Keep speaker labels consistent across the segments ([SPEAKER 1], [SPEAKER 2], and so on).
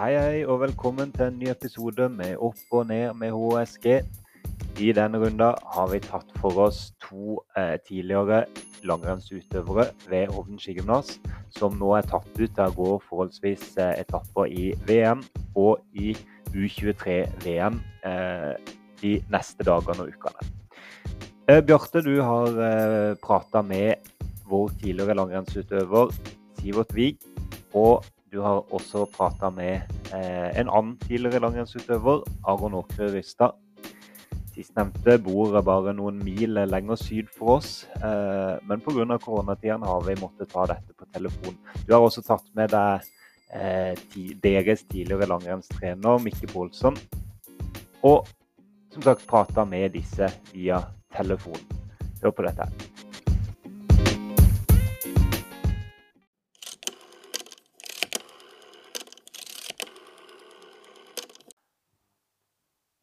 [SPEAKER 1] Hei, hei, og velkommen til en ny episode med Opp og ned med HSG. I denne runden har vi tatt for oss to eh, tidligere langrennsutøvere ved Hovden skigymnas, som nå er tatt ut til å gå forholdsvis eh, etapper i VM og i U23-VM eh, de neste dagene og ukene. Eh, Bjarte, du har eh, prata med vår tidligere langrennsutøver Sivert Wiig. Og du har også prata med eh, en annen tidligere langrennsutøver, Aron Åkre Rystad. Sistnevnte bor bare noen mil lenger syd for oss, eh, men pga. koronatiden har vi måttet ta dette på telefon. Du har også tatt med deg eh, deres tidligere langrennstrener Mikke Pålsson, og som sagt prata med disse via telefon. Hør på dette.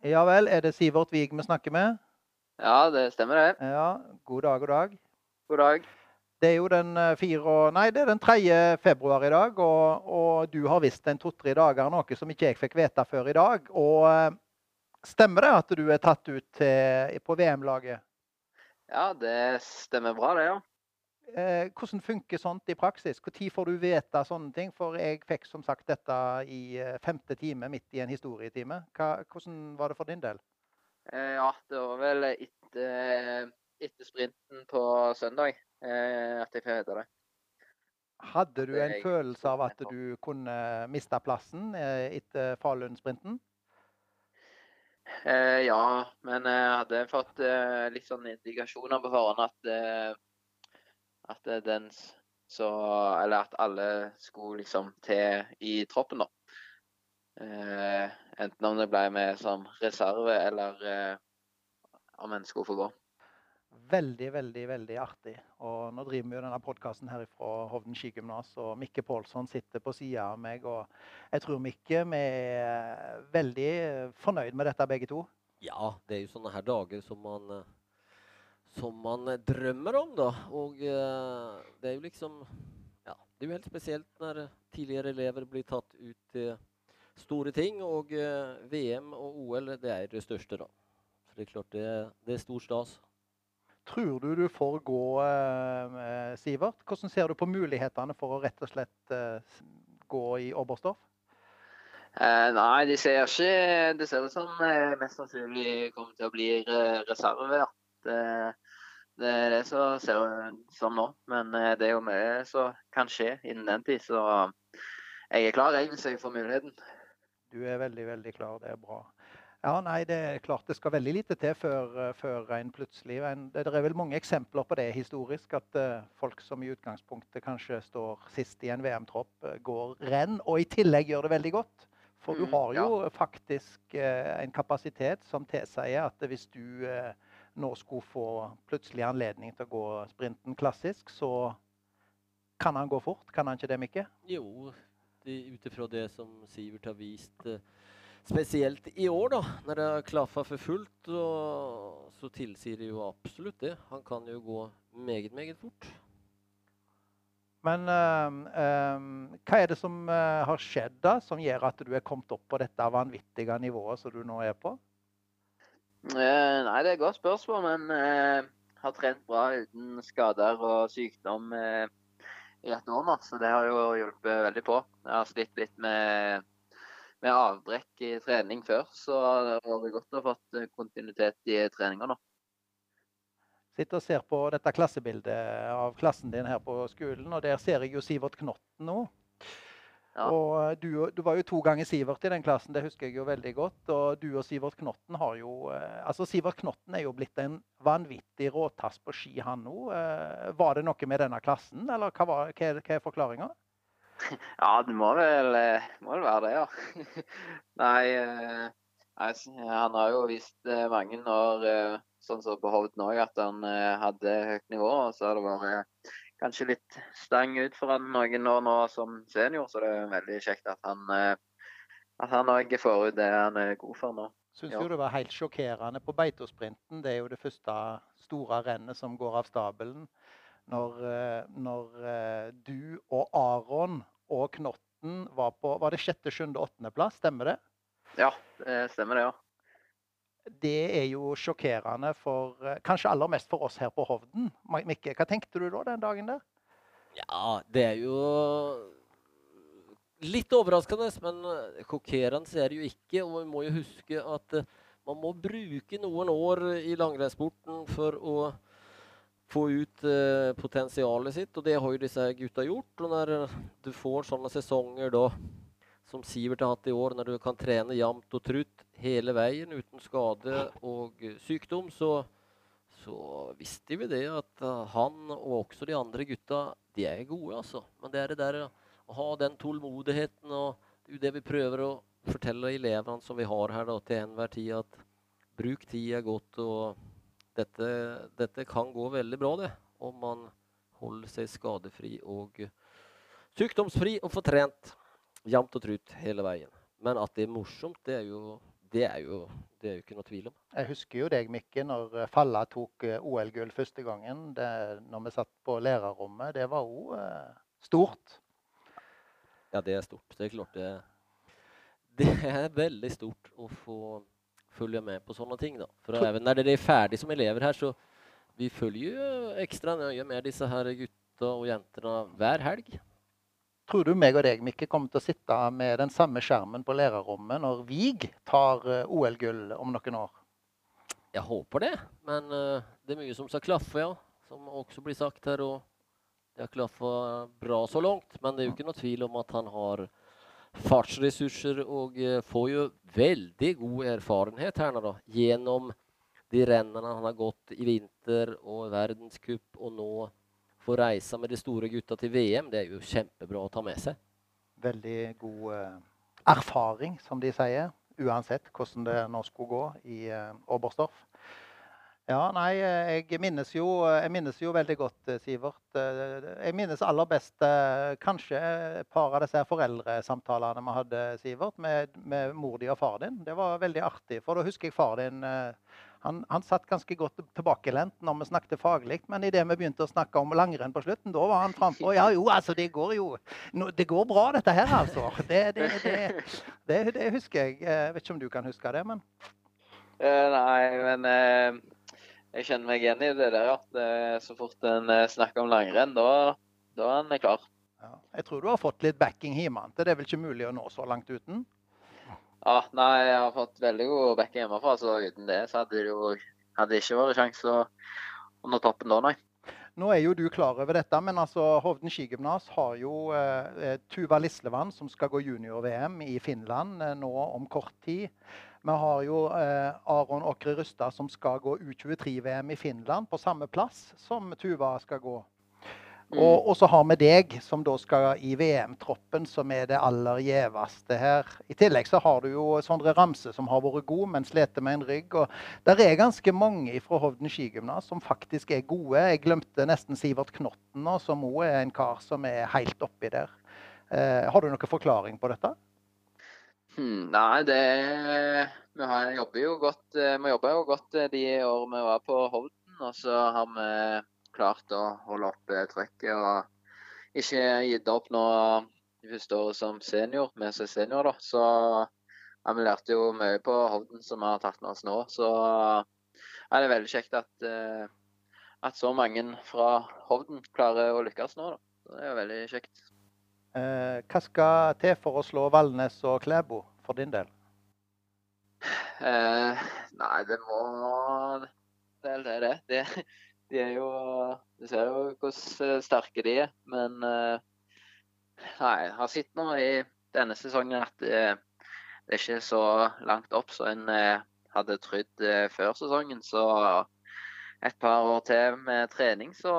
[SPEAKER 2] Ja vel, er det Sivert Wiig vi snakker med?
[SPEAKER 3] Ja, det stemmer det.
[SPEAKER 2] Ja, god dag, god dag.
[SPEAKER 3] God dag.
[SPEAKER 2] Det er jo den eh, fire, nei, det er den 3. februar i dag, og, og du har visst en to-tre dager noe som ikke jeg fikk vite før i dag. Og eh, stemmer det at du er tatt ut til, på VM-laget?
[SPEAKER 3] Ja, det stemmer bra, det, ja.
[SPEAKER 2] Eh, hvordan funker sånt i praksis? Når får du vite sånne ting? For jeg fikk som sagt dette i eh, femte time, midt i en historietime. Hva, hvordan var det for din del?
[SPEAKER 3] Eh, ja, det var vel etter, etter sprinten på søndag eh, at jeg fikk vite det.
[SPEAKER 2] Hadde du en følelse av at du kunne miste plassen eh, etter Falun-sprinten?
[SPEAKER 3] Eh, ja, men jeg hadde fått eh, litt sånn indikasjoner på forhånd at eh, at det er den så Eller at alle skulle liksom til i troppen, da. Eh, enten om det ble med som reserve, eller eh, om en skulle få gå.
[SPEAKER 2] Veldig, veldig veldig artig. Og nå driver vi jo denne podkasten her fra Hovden skigymnas, og Mikke Pålsson sitter på sida av meg. Og jeg tror Mikke vi er veldig fornøyd med dette, begge to.
[SPEAKER 4] Ja, det er jo sånne her dager som man, eh, som man drømmer om da. Og eh, det er jo liksom, ja, det er jo helt spesielt når tidligere elever blir tatt ut til store ting Og eh, VM og OL det er det største, da. Så det er klart det det er stor stas.
[SPEAKER 2] Tror du du får gå, eh, Sivert? Hvordan ser du på mulighetene for å rett og slett eh, gå i Oberstdorf?
[SPEAKER 3] Eh, nei, de ser ikke Det ser ut som eh, mest sannsynlig kommer til å bli re reserve. Ja. Det, er det som ser ut som nå. Men eh, det er jo mye som kan skje innen den tid, så jeg er klar jeg, hvis jeg får muligheten.
[SPEAKER 2] Du er veldig, veldig klar. Det er bra. Ja, nei, det er klart det skal veldig lite til før, eh, før en plutselig en, Det er vel mange eksempler på det historisk, at uh, folk som i utgangspunktet kanskje står sist i en VM-tropp, går renn, og i tillegg gjør det veldig godt. For du
[SPEAKER 3] Mm,
[SPEAKER 2] har jo faktisk uh, en kapasitet som tilsier at hvis du eh, nå skulle få plutselig anledning til å gå sprinten klassisk, så kan han gå fort. Kan han ikke det, Mikke?
[SPEAKER 4] Jo, ut ifra det som Sivert har vist, spesielt i år da, når det har klaffat for fullt, og så tilsier det jo absolutt det. Han kan jo gå meget, meget fort.
[SPEAKER 2] Men ehm, ehm, hva er det som eh, har skjedd da, som gjør at du er kommet opp på dette vanvittige nivået som du nå er på?
[SPEAKER 3] Eh, nei, det er et godt spørsmål, men jeg har trent bra uten skader og sykdom eh, i et år nå, så det har jo hjulpet veldig på. Jeg har slitt litt med, med avbrekk i trening før, så det har vært godt å ha fått eh, kontinuitet i treninga nå.
[SPEAKER 2] Sitter og ser på dette klassebildet av klassen din her på skolen, og der ser jeg jo Sivert Knotten nå.
[SPEAKER 3] Ja.
[SPEAKER 2] Og eh, du, du var jo to ganger Sivert i den klassen, det husker jeg jo veldig godt. Og du og Sivert Knotten har jo eh, Altså, Sivert Knotten er jo blitt en vanvittig råtass på ski, han nå. Eh, Var det noe med denne klassen, eller hva, var, hva, er, hva er forklaringa?
[SPEAKER 3] Ja, det må vel, må vel være det, ja. Nei, eh, han har jo vist mange år, sånn som på Hovden òg, at han hadde høyt nivå. Og så har det vært kanskje litt stang ut for han noen år nå som senior, så det er veldig kjekt at han eh, at han òg får ut det han er god for nå.
[SPEAKER 2] Syns jo det var helt sjokkerende på Beitosprinten. Det er jo det første store rennet som går av stabelen. Når, eh, når eh, du og Aron og Knotten var på var det sjette, sjuende, åttendeplass, stemmer det?
[SPEAKER 3] Ja, det stemmer det, ja.
[SPEAKER 2] Det er jo sjokkerende for eh, Kanskje aller mest for oss her på Hovden. Mikke, hva tenkte du da den dagen der?
[SPEAKER 4] Ja, det er jo litt overraskende, men eh, sjokkerende er det jo ikke. Og vi må jo huske at eh, man må bruke noen år i langrennssporten for å få ut eh, potensialet sitt, og det har jo disse gutta gjort. Og når eh, du får sånne sesonger da, som Sivert har hatt i år, når du kan trene jevnt og trutt hele veien uten skade og sykdom, så, så visste vi det at eh, han og også de andre gutta, de er gode, altså. Men det er det der å ha den tålmodigheten, og det det vi prøver å fortelle elevene som vi har her da, til enhver tid, at bruk tida godt, og dette, dette kan gå veldig bra, det, om man holder seg skadefri og sykdomsfri og får trent jevnt og trutt hele veien. Men at det er morsomt, det er jo, det er jo, det er jo ikke noe tvil om.
[SPEAKER 2] Jeg husker jo deg, Mikke, når eh, Falla tok eh, OL-gull første gangen. Det, når vi satt på lærerrommet. Det var òg stort.
[SPEAKER 4] Ja, det er stort. Det er klart det Det er veldig stort å få følge med på sånne ting, da. For even når dere er ferdig som elever her, så vi følger jo ekstra nøye med disse her gutta og jentene hver helg.
[SPEAKER 2] Tror du meg og deg, Mikke, kommer til å sitte med den samme skjermen på lærerrommet når Vig tar eh, OL-gull om noen år?
[SPEAKER 4] Jeg håper det, men eh, det er mye som skal klaffe, ja. Som også blir sagt her. og det har klaffa bra så langt, men det er jo ikke noe tvil om at han har fartsressurser og eh, får jo veldig god erfarenhet her nå, da. Gjennom de rennene han har gått i vinter og verdenscup, og nå få reise med de store gutta til VM. Det er jo kjempebra å ta med seg.
[SPEAKER 2] Veldig god eh, erfaring, som de sier. Uansett hvordan det nå skulle gå i eh, Oberstdorf. Ja, nei, eh, jeg minnes jo, jeg minnes jo veldig godt, Sivert. Jeg minnes aller best kanskje et par av disse foreldresamtalene vi hadde, Sivert, med, med mor di og far din. Det var veldig artig, for da husker jeg far din han, han satt ganske godt tilbakelent når vi snakket faglig, men idet vi begynte å snakke om langrenn på slutten, da var han frampå. Ja, jo, altså, det går jo no, Det går bra, dette her, altså. Det, det, det, det, det husker jeg. Jeg vet ikke om du kan huske det, men
[SPEAKER 3] uh, nei, men uh, jeg kjenner meg igjen i det der, ja. Det, så fort en eh, snakker om langrenn, da, da er en klar.
[SPEAKER 2] ja. jeg tror du har fått litt backing hjemme. Det er vel ikke mulig å nå så langt uten?
[SPEAKER 3] Ja, nei, jeg har fått veldig god backing hjemmefra, så uten det så hadde det jo hadde ikke vært sjanse å å nå toppen da, nei.
[SPEAKER 2] Nå er jo du klar over dette, men altså Hovden skigymnas har jo eh, eh, Tuva Lislevann som skal gå junior-VM i Finland eh, nå om kort tid. Vi har jo eh, Aron Åkre Rustad som skal gå U23-VM i Finland på samme plass som Tuva skal gå. Og, og så har vi deg, som da skal i VM-troppen, som er det aller gjeveste her. I tillegg så har du jo Sondre Ramse, som har vært god, men sliter med en rygg. Og der er ganske mange fra Hovden skigymnas som faktisk er gode. Jeg glemte nesten Sivert Knotten nå, som òg er en kar som er helt oppi der. Eh, har du noen forklaring på dette?
[SPEAKER 3] Hmm, nei, det Vi har, jobber jo godt eh, Vi jobber jo godt eh, de årene vi var på Hovden, og så har vi klart å holde oppe trykket og ikke gitt opp nå de første året som senior, med er senior, da. Så ja, vi lærte jo mye på Hovden som vi har tatt med oss nå. Så ja, det er veldig kjekt at, eh, at så mange fra Hovden klarer å lykkes nå, da. Så det er veldig kjekt.
[SPEAKER 2] Eh, hva skal til for å slå Valnes og Klæbo for din del?
[SPEAKER 3] Eh, nei, det må Det er det. det. De, er jo Du ser jo hvor sterke de er. Men eh, nei, jeg har sett nå i denne sesongen at det, det er ikke så langt opp som en eh, hadde trodd eh, før sesongen. Så et par år til med trening, så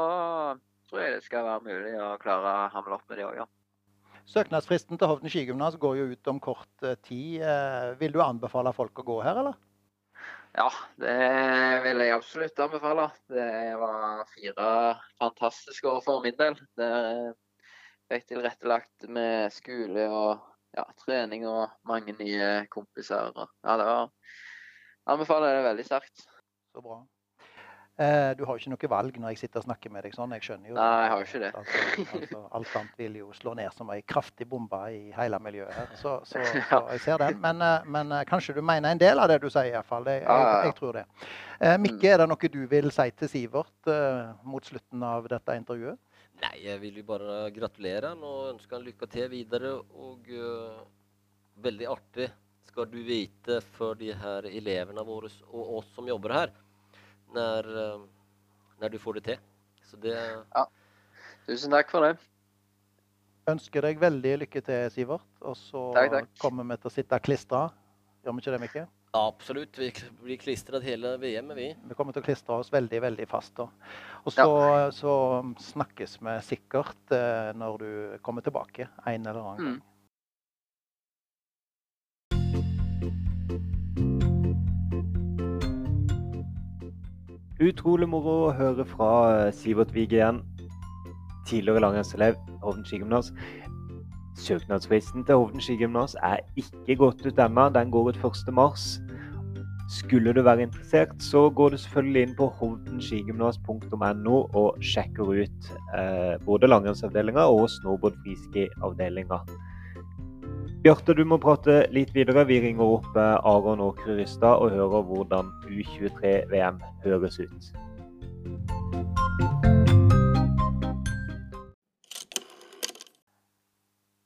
[SPEAKER 3] tror jeg det skal være mulig å klare å hamle opp med de òg, ja.
[SPEAKER 2] Søknadsfristen til Hovden skigymnas går jo ut om kort eh, tid. Eh, vil du anbefale folk å gå her, eller?
[SPEAKER 3] Ja, det vil jeg absolutt anbefale. Det var fire fantastiske år for min del. Der fikk tilrettelagt med skole og ja, trening og mange nye kompiser. Ja, det var Anbefaler det veldig sterkt.
[SPEAKER 2] Så bra. Eh, du har jo ikke noe valg når jeg sitter og snakker med deg sånn. Jeg skjønner jo
[SPEAKER 3] Nei, jeg har jo ikke det.
[SPEAKER 2] Altså, altså, alt annet vil jo slå ned som ei kraftig bombe i hele miljøet her. Så, så, så jeg ser den. Men, eh, men kanskje du mener en del av det du sier, iallfall. Jeg,
[SPEAKER 3] ja.
[SPEAKER 2] jeg tror det. Eh, Mikke, er det noe du vil si til Sivert mot slutten av dette intervjuet?
[SPEAKER 4] Nei, jeg vil jo bare gratulere han og ønske han lykke til videre. Og uh, veldig artig skal du vite for de her elevene våre og oss som jobber her, når, eh, når du får det til. Så det
[SPEAKER 3] Tusen takk for det.
[SPEAKER 2] Ønsker deg veldig lykke til, Sivert. Og så
[SPEAKER 3] Takk, takk.
[SPEAKER 2] kommer vi til å sitte klistra. Gjør vi ikke det, Mikke?
[SPEAKER 4] absolutt. Vi blir klistret hele VM, vi.
[SPEAKER 2] Vi kommer til å klistre oss veldig veldig fast. da. Og så, så snakkes vi sikkert eh, når du kommer tilbake en eller annen gang.
[SPEAKER 3] Mm.
[SPEAKER 1] Utrolig moro å høre fra eh, Sivert Wiig igjen. Tidligere langrennselev, Hovden skigymnas. Søknadsfristen til Hovden skigymnas er ikke gått ut ennå. Den går ut 1.3. Skulle du være interessert, så går du selvfølgelig inn på hovdenskigymnas.no og sjekker ut eh, både langrennsavdelinga og snowboard-friski-avdelinga. Bjarte, du må prate litt videre. Vi ringer opp eh, Aron Åkre Rystad og hører hvordan U23-VM høres ut.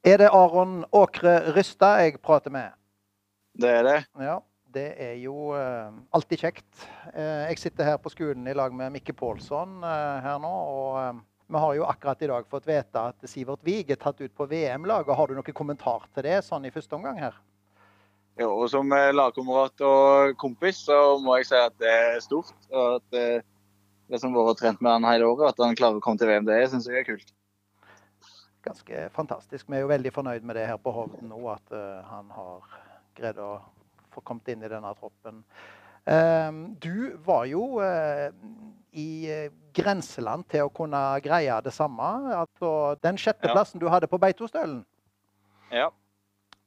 [SPEAKER 2] Er det Aron Åkre Rystad jeg prater med?
[SPEAKER 5] Det er det.
[SPEAKER 2] Ja, det er jo uh, alltid kjekt. Uh, jeg sitter her på skolen i lag med Mikke Pålsson uh, her nå. og vi har jo akkurat i dag fått vite at Sivert Wiig er tatt ut på VM-laget. Har du noen kommentar til det sånn i første omgang her?
[SPEAKER 5] Jo, og som eh, lagkamerat og kompis så må jeg si at det er stort. Og at det, det som har vært trent med han hele året, at han klarer å komme til VM, det syns jeg er kult.
[SPEAKER 2] Ganske fantastisk. Vi er jo veldig fornøyd med det her på Hovden nå, at eh, han har greid å få kommet inn i denne troppen. Eh, du var jo eh, i eh, grenseland til å kunne greie det samme. Altså, den sjetteplassen du hadde på Beitostølen,
[SPEAKER 5] Ja.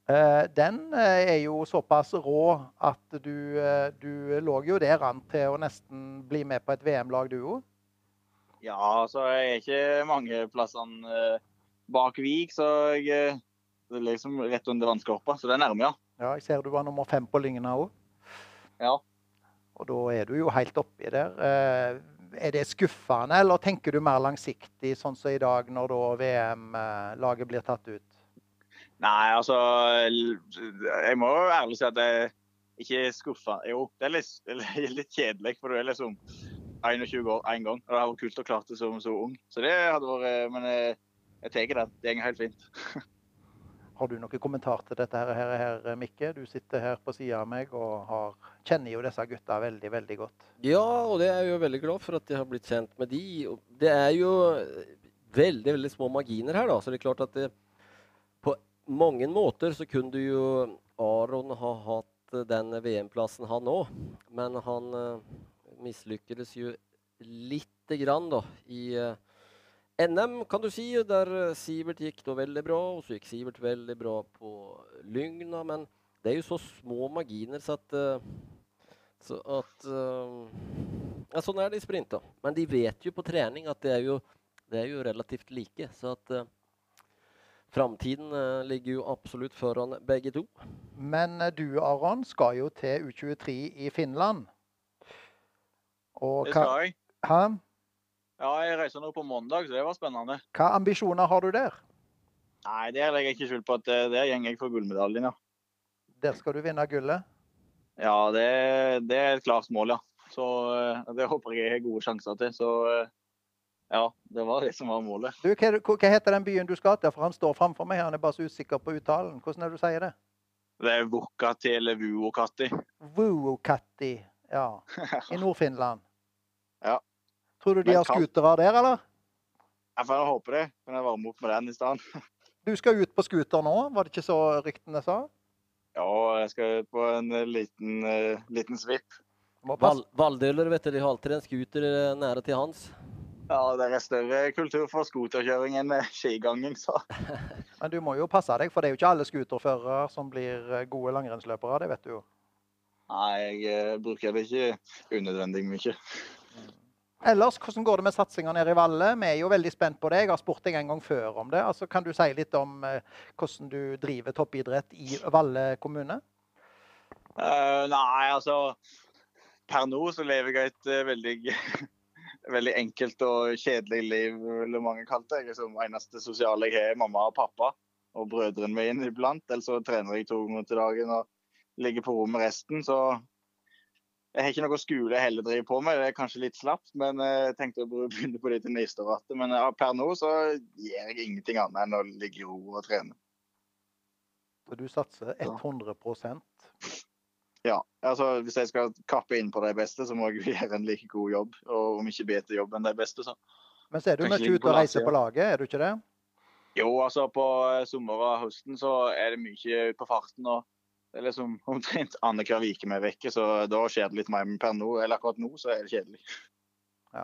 [SPEAKER 2] Eh, Den er jo såpass rå at du, du lå jo der an til å nesten bli med på et VM-lag, du òg.
[SPEAKER 5] ja, så jeg er ikke mange plassene bak Vik, så jeg det er liksom rett under vannskorpa. Så det er nærme, ja.
[SPEAKER 2] Ja, jeg ser du var nummer fem på Lygna òg.
[SPEAKER 5] Ja.
[SPEAKER 2] Og da er du jo helt oppi der. Eh, Er det skuffende, eller tenker du mer langsiktig, sånn som i dag, når da VM-laget blir tatt ut?
[SPEAKER 5] Nei, altså Jeg må jo ærlig si at jeg ikke er skuffa. Jo, det er litt, litt kjedelig, for du er liksom 21 år én gang. Og det hadde vært kult å klare det som så ung. Så det hadde vært Men jeg, jeg tar den. Det går helt fint.
[SPEAKER 2] Har du noen kommentar til dette her, her, her, Mikke? Du sitter her på sida av meg og har, kjenner jo disse gutta veldig, veldig godt.
[SPEAKER 4] Ja, og det er jeg jo veldig glad for at jeg har blitt kjent med de. Det er jo veldig, veldig små marginer her, da. Så det er klart at det, på mange måter så kunne jo Aron ha hatt den VM-plassen han òg. Men han uh, mislykkes jo lite grann, da, i eh, NM, kan du si, der eh, Sivert gikk da veldig bra, og så gikk Sivert veldig bra på Lygna. Men det er jo så små marginer så at eh, så at eh, ja, Sånn er det i sprint, da. Men de vet jo på trening at det er jo, det er jo relativt like. Så at uh, framtiden uh, ligger jo absolutt foran begge to.
[SPEAKER 2] Men du, Aron, skal jo til U23 i Finland. Og
[SPEAKER 5] Det skal jeg.
[SPEAKER 2] hæ?
[SPEAKER 5] Ja, jeg reiser nå på mandag, så det var spennende.
[SPEAKER 2] hva ambisjoner har du der?
[SPEAKER 5] Nei, der legger jeg ikke skjul på at eh, der går jeg for gullmedaljen, ja.
[SPEAKER 2] Der skal du vinne gullet.
[SPEAKER 5] Ja, det, det er et klart mål, ja. Så eh, det håper jeg jeg har gode sjanser til. Så eh, ja, det var det som var målet.
[SPEAKER 2] Du, hva, hva heter den byen du skal til? For han står framfor meg. Han er bare så usikker på uttalen. Hvordan er det du sier det?
[SPEAKER 5] Det er Vukati eller Vuokati.
[SPEAKER 2] Vuokatti. Ja. I Nord-Finland.
[SPEAKER 5] Ja.
[SPEAKER 2] Tror du de
[SPEAKER 5] Men
[SPEAKER 2] har scootere der, eller?
[SPEAKER 5] Jeg får håpe det. Kan jeg varme opp med den i stedet?
[SPEAKER 2] Du skal ut på scooter nå, var det ikke så ryktene sa?
[SPEAKER 5] Ja, jeg skal ut på en eh, liten, uh, liten svipp.
[SPEAKER 2] Må.
[SPEAKER 4] Val Valldøler, vet du, de har alltid en scooter eh, nære til hans.
[SPEAKER 5] Ja, det er større kultur for scooterkjøring enn skiganging, så.
[SPEAKER 2] Men du må jo passe deg, for det er jo ikke alle scooterførere som blir gode langrennsløpere. Det vet du jo.
[SPEAKER 5] Nei, jeg bruker det ikke unødvendig mye.
[SPEAKER 2] Ellers, hvordan går det med satsinga nede i Valle? Vi er jo veldig spent på det. Jeg har spurt deg en gang før om det. Altså, kan du si litt om eh, hvordan du driver toppidrett i Valle kommune?
[SPEAKER 5] Uh, nei, altså Per nå så lever jeg et uh, veldig veldig enkelt og kjedelig liv, ville mange kalt det. Jeg er eneste sosiale jeg har, mamma og pappa og brødrene mine iblant. Ellers så trener jeg to ganger til dagen og ligger på rommet resten. Så jeg har ikke noe skole jeg heller driver på med. Det er kanskje litt slapt, men jeg tenkte å begynne på det til neste Men per nå så gjør jeg ingenting annet enn å ligge i ro og trene.
[SPEAKER 2] Så du satser 100%
[SPEAKER 5] ja, altså Hvis jeg skal kappe inn på de beste, så må jeg gjøre en like god jobb. Og om ikke bedre jobb enn de beste, så.
[SPEAKER 2] Men så er du mye ute og reiser på laget, er du ikke det?
[SPEAKER 5] Jo, altså på eh, sommer og høsten så er det mye på farten. og det er liksom omtrent annenhver uke vi er vekke, så da skjer det litt mer. Men per nå, eller akkurat nå så er det kjedelig.
[SPEAKER 4] Ja.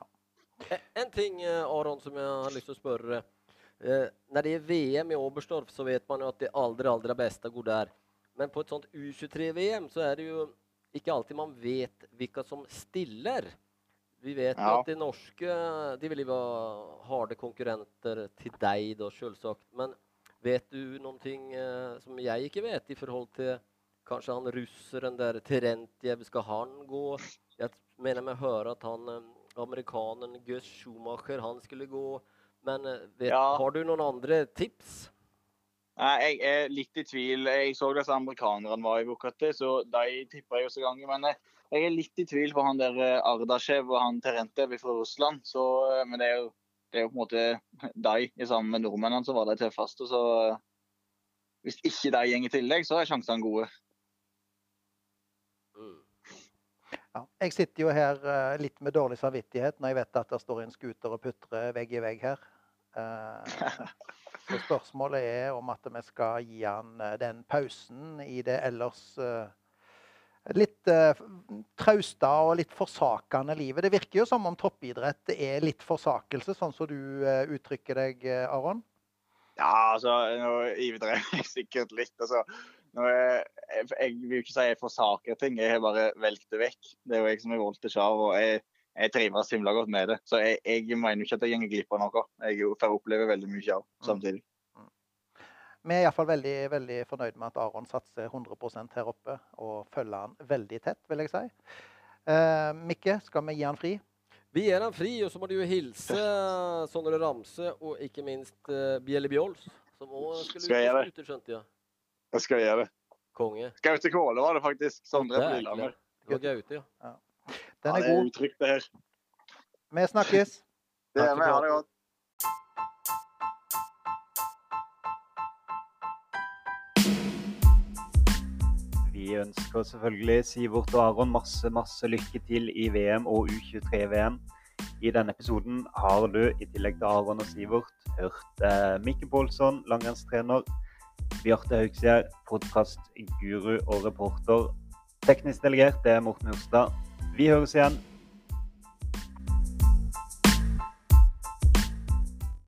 [SPEAKER 4] En ting eh, Aron, som jeg har lyst til å spørre. Eh, når det er VM i Oberstdorf, så vet man jo at det aldri, aldri beste går der. Men på et sånt U23-VM så er det jo ikke alltid man vet hvilke som stiller. Vi vet ja. at de norske de vil være harde konkurrenter til deg, da, selvsagt. Men vet du noe eh, som jeg ikke vet, i forhold til kanskje han russeren der, Terentjev, skal han gå? Jeg mener med å høre at han eh, amerikaneren Gus Schumacher, han skulle gå. Men eh, vet, ja. har du noen andre tips?
[SPEAKER 5] Nei, Jeg er litt i tvil. Jeg så disse amerikanerne var i Bukhati, så de tippa jeg også ganger. Men jeg er litt i tvil på han der eh, Ardasjev og han Terentev fra Russland. Så, eh, men det er, jo, det er jo på en måte de sammen med nordmennene som var de tøffeste. Så eh, hvis ikke de går i tillegg, så er sjansene gode.
[SPEAKER 2] Mm. Ja, jeg sitter jo her litt med dårlig samvittighet når jeg vet at det står en scooter og putrer vegg i vegg her. Så spørsmålet er om at vi skal gi han eh, den pausen i det ellers litt uh, trauste og litt forsakende livet. Det virker jo som om toppidrett er litt forsakelse, sånn som du uh, uttrykker deg, Aron?
[SPEAKER 5] Ja, altså, nå ivrer jeg sikkert litt. altså. Jeg, jeg, jeg, vil jo ikke si jeg forsaker ting, jeg har bare valgt det vekk. Det er jo jeg som har valgt det sjøl. Og jeg, jeg trives himla godt med det. Så jeg, jeg mener ikke at jeg går glipp av noe. Jeg får oppleve veldig mye av mm. samtidig. Mm.
[SPEAKER 2] Vi er iallfall veldig, veldig fornøyd med at Aron satser 100 her oppe, og følger han veldig tett, vil jeg si. Uh, Mikke, skal vi gi han fri?
[SPEAKER 4] Vi gir han fri, og så må du jo hilse Sondre Ramse og ikke minst uh, Bjelle Bjols, som òg skulle
[SPEAKER 5] skal jeg ut, skjønte jeg. Jeg skal gjøre det.
[SPEAKER 4] Konge.
[SPEAKER 5] Gaute Kåle var det faktisk. Sondre det Lillehammer.
[SPEAKER 4] Gaute, ja. ja.
[SPEAKER 2] Den er, ja, det er god.
[SPEAKER 5] Det her.
[SPEAKER 2] Vi snakkes.
[SPEAKER 5] Det er vi. Ha det godt.
[SPEAKER 1] Vi ønsker selvfølgelig Sivert og Aron masse, masse lykke til i VM og U23-VM. I denne episoden har du, i tillegg til Aron og Sivert, hørt eh, Mikke Pålsson, langrennstrener, Bjarte Haugsgjerd, podkastguru og reporter. Teknisk delegert det er Morten Hurstad. Vi høres igjen